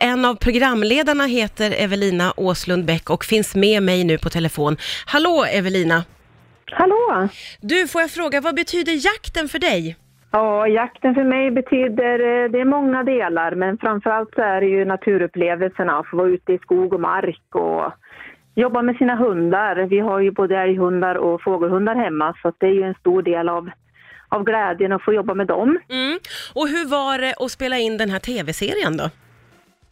En av programledarna heter Evelina Åslund Bäck och finns med mig nu på telefon. Hallå Evelina! Hallå! Du, får jag fråga, vad betyder jakten för dig? Ja, jakten för mig betyder, eh, det är många delar, men framförallt så är det ju naturupplevelserna, att få vara ute i skog och mark och jobba med sina hundar. Vi har ju både älghundar och fågelhundar hemma, så det är ju en stor del av, av glädjen att få jobba med dem. Mm. Och hur var det att spela in den här tv-serien då?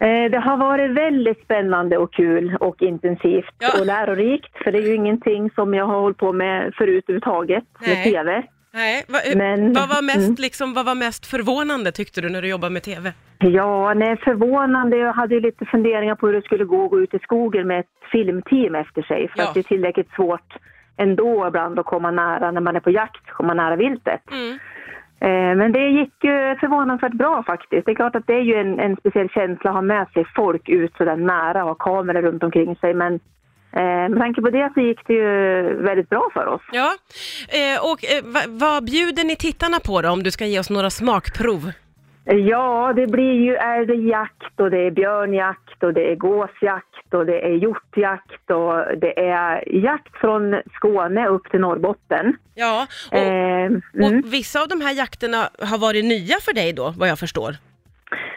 Eh, Det har varit väldigt spännande och kul och intensivt Ja. och lärorikt, för det är ju ingenting som jag har hållit på med förut överhuvudtaget, Nej. med TV. Nej, vad, Men- vad, var mest, mm. liksom, vad var mest förvånande tyckte du när du jobbade med tv? Ja, nej, förvånande. Jag hade ju lite funderingar på hur det skulle gå att gå ut i skogen med ett filmteam efter sig. För Ja. att det är tillräckligt svårt ändå ibland att komma nära, när man är på jakt, komma nära viltet. Mm. Eh, men det gick ju förvånansvärt bra faktiskt. Det är klart att det är ju en, en speciell känsla att ha med sig folk ut så där nära och ha kameror runt omkring sig. Men eh, med tanke på det så gick det ju väldigt bra för oss. Ja, eh, och eh, vad bjuder ni tittarna på då, om du ska ge oss några smakprov? Ja, det blir ju älgjakt och det är björnjakt och det är gåsjakt och det är hjortjakt och det är jakt från Skåne upp till Norrbotten. Ja, och, Eh, mm. och vissa av de här jakterna har varit nya för dig då, vad jag förstår?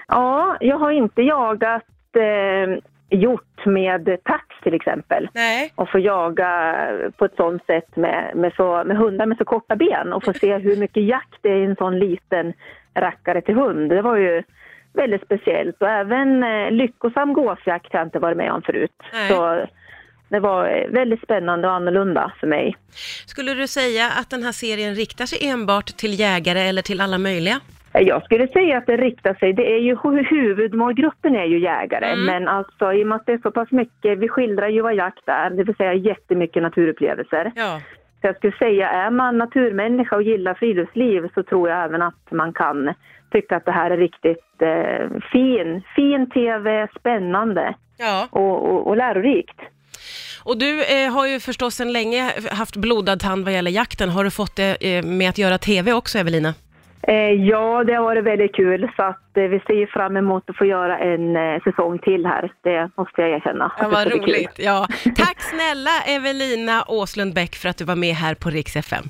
Ja, jag har inte jagat eh, hjort med tax till exempel. Nej. Och få jaga på ett sånt sätt med, med, så, med hundar med så korta ben och få se hur mycket jakt det är i en sån liten rackare till hund. Det var ju väldigt speciellt och även eh, lyckosam gåsjakt har jag inte varit med om förut. Nej. Så det var väldigt spännande och annorlunda för mig. Skulle du säga att den här serien riktar sig enbart till jägare eller till alla möjliga? Jag skulle säga att det riktar sig, det är ju hu- huvudmålgruppen är ju jägare, Mm. men alltså i och med att det är så pass mycket, vi skildrar ju vad jakt är, det vill säga jättemycket naturupplevelser. Ja. Så jag skulle säga, är man naturmänniska och gillar friluftsliv så tror jag även att man kan tycka att det här är riktigt eh, fin, fin tv, spännande ja. och, och, och lärorikt. Och du eh, har ju förstås sedan länge haft blodad tand vad gäller jakten. Har du fått det eh, med att göra tv också, Evelina? Eh, ja, det har varit väldigt kul så att eh, vi ser fram emot att få göra en eh, säsong till här. Det måste jag erkänna. Ja, vad roligt. Ja. Tack snälla Evelina Åslund Bäck för att du var med här på Rix FM.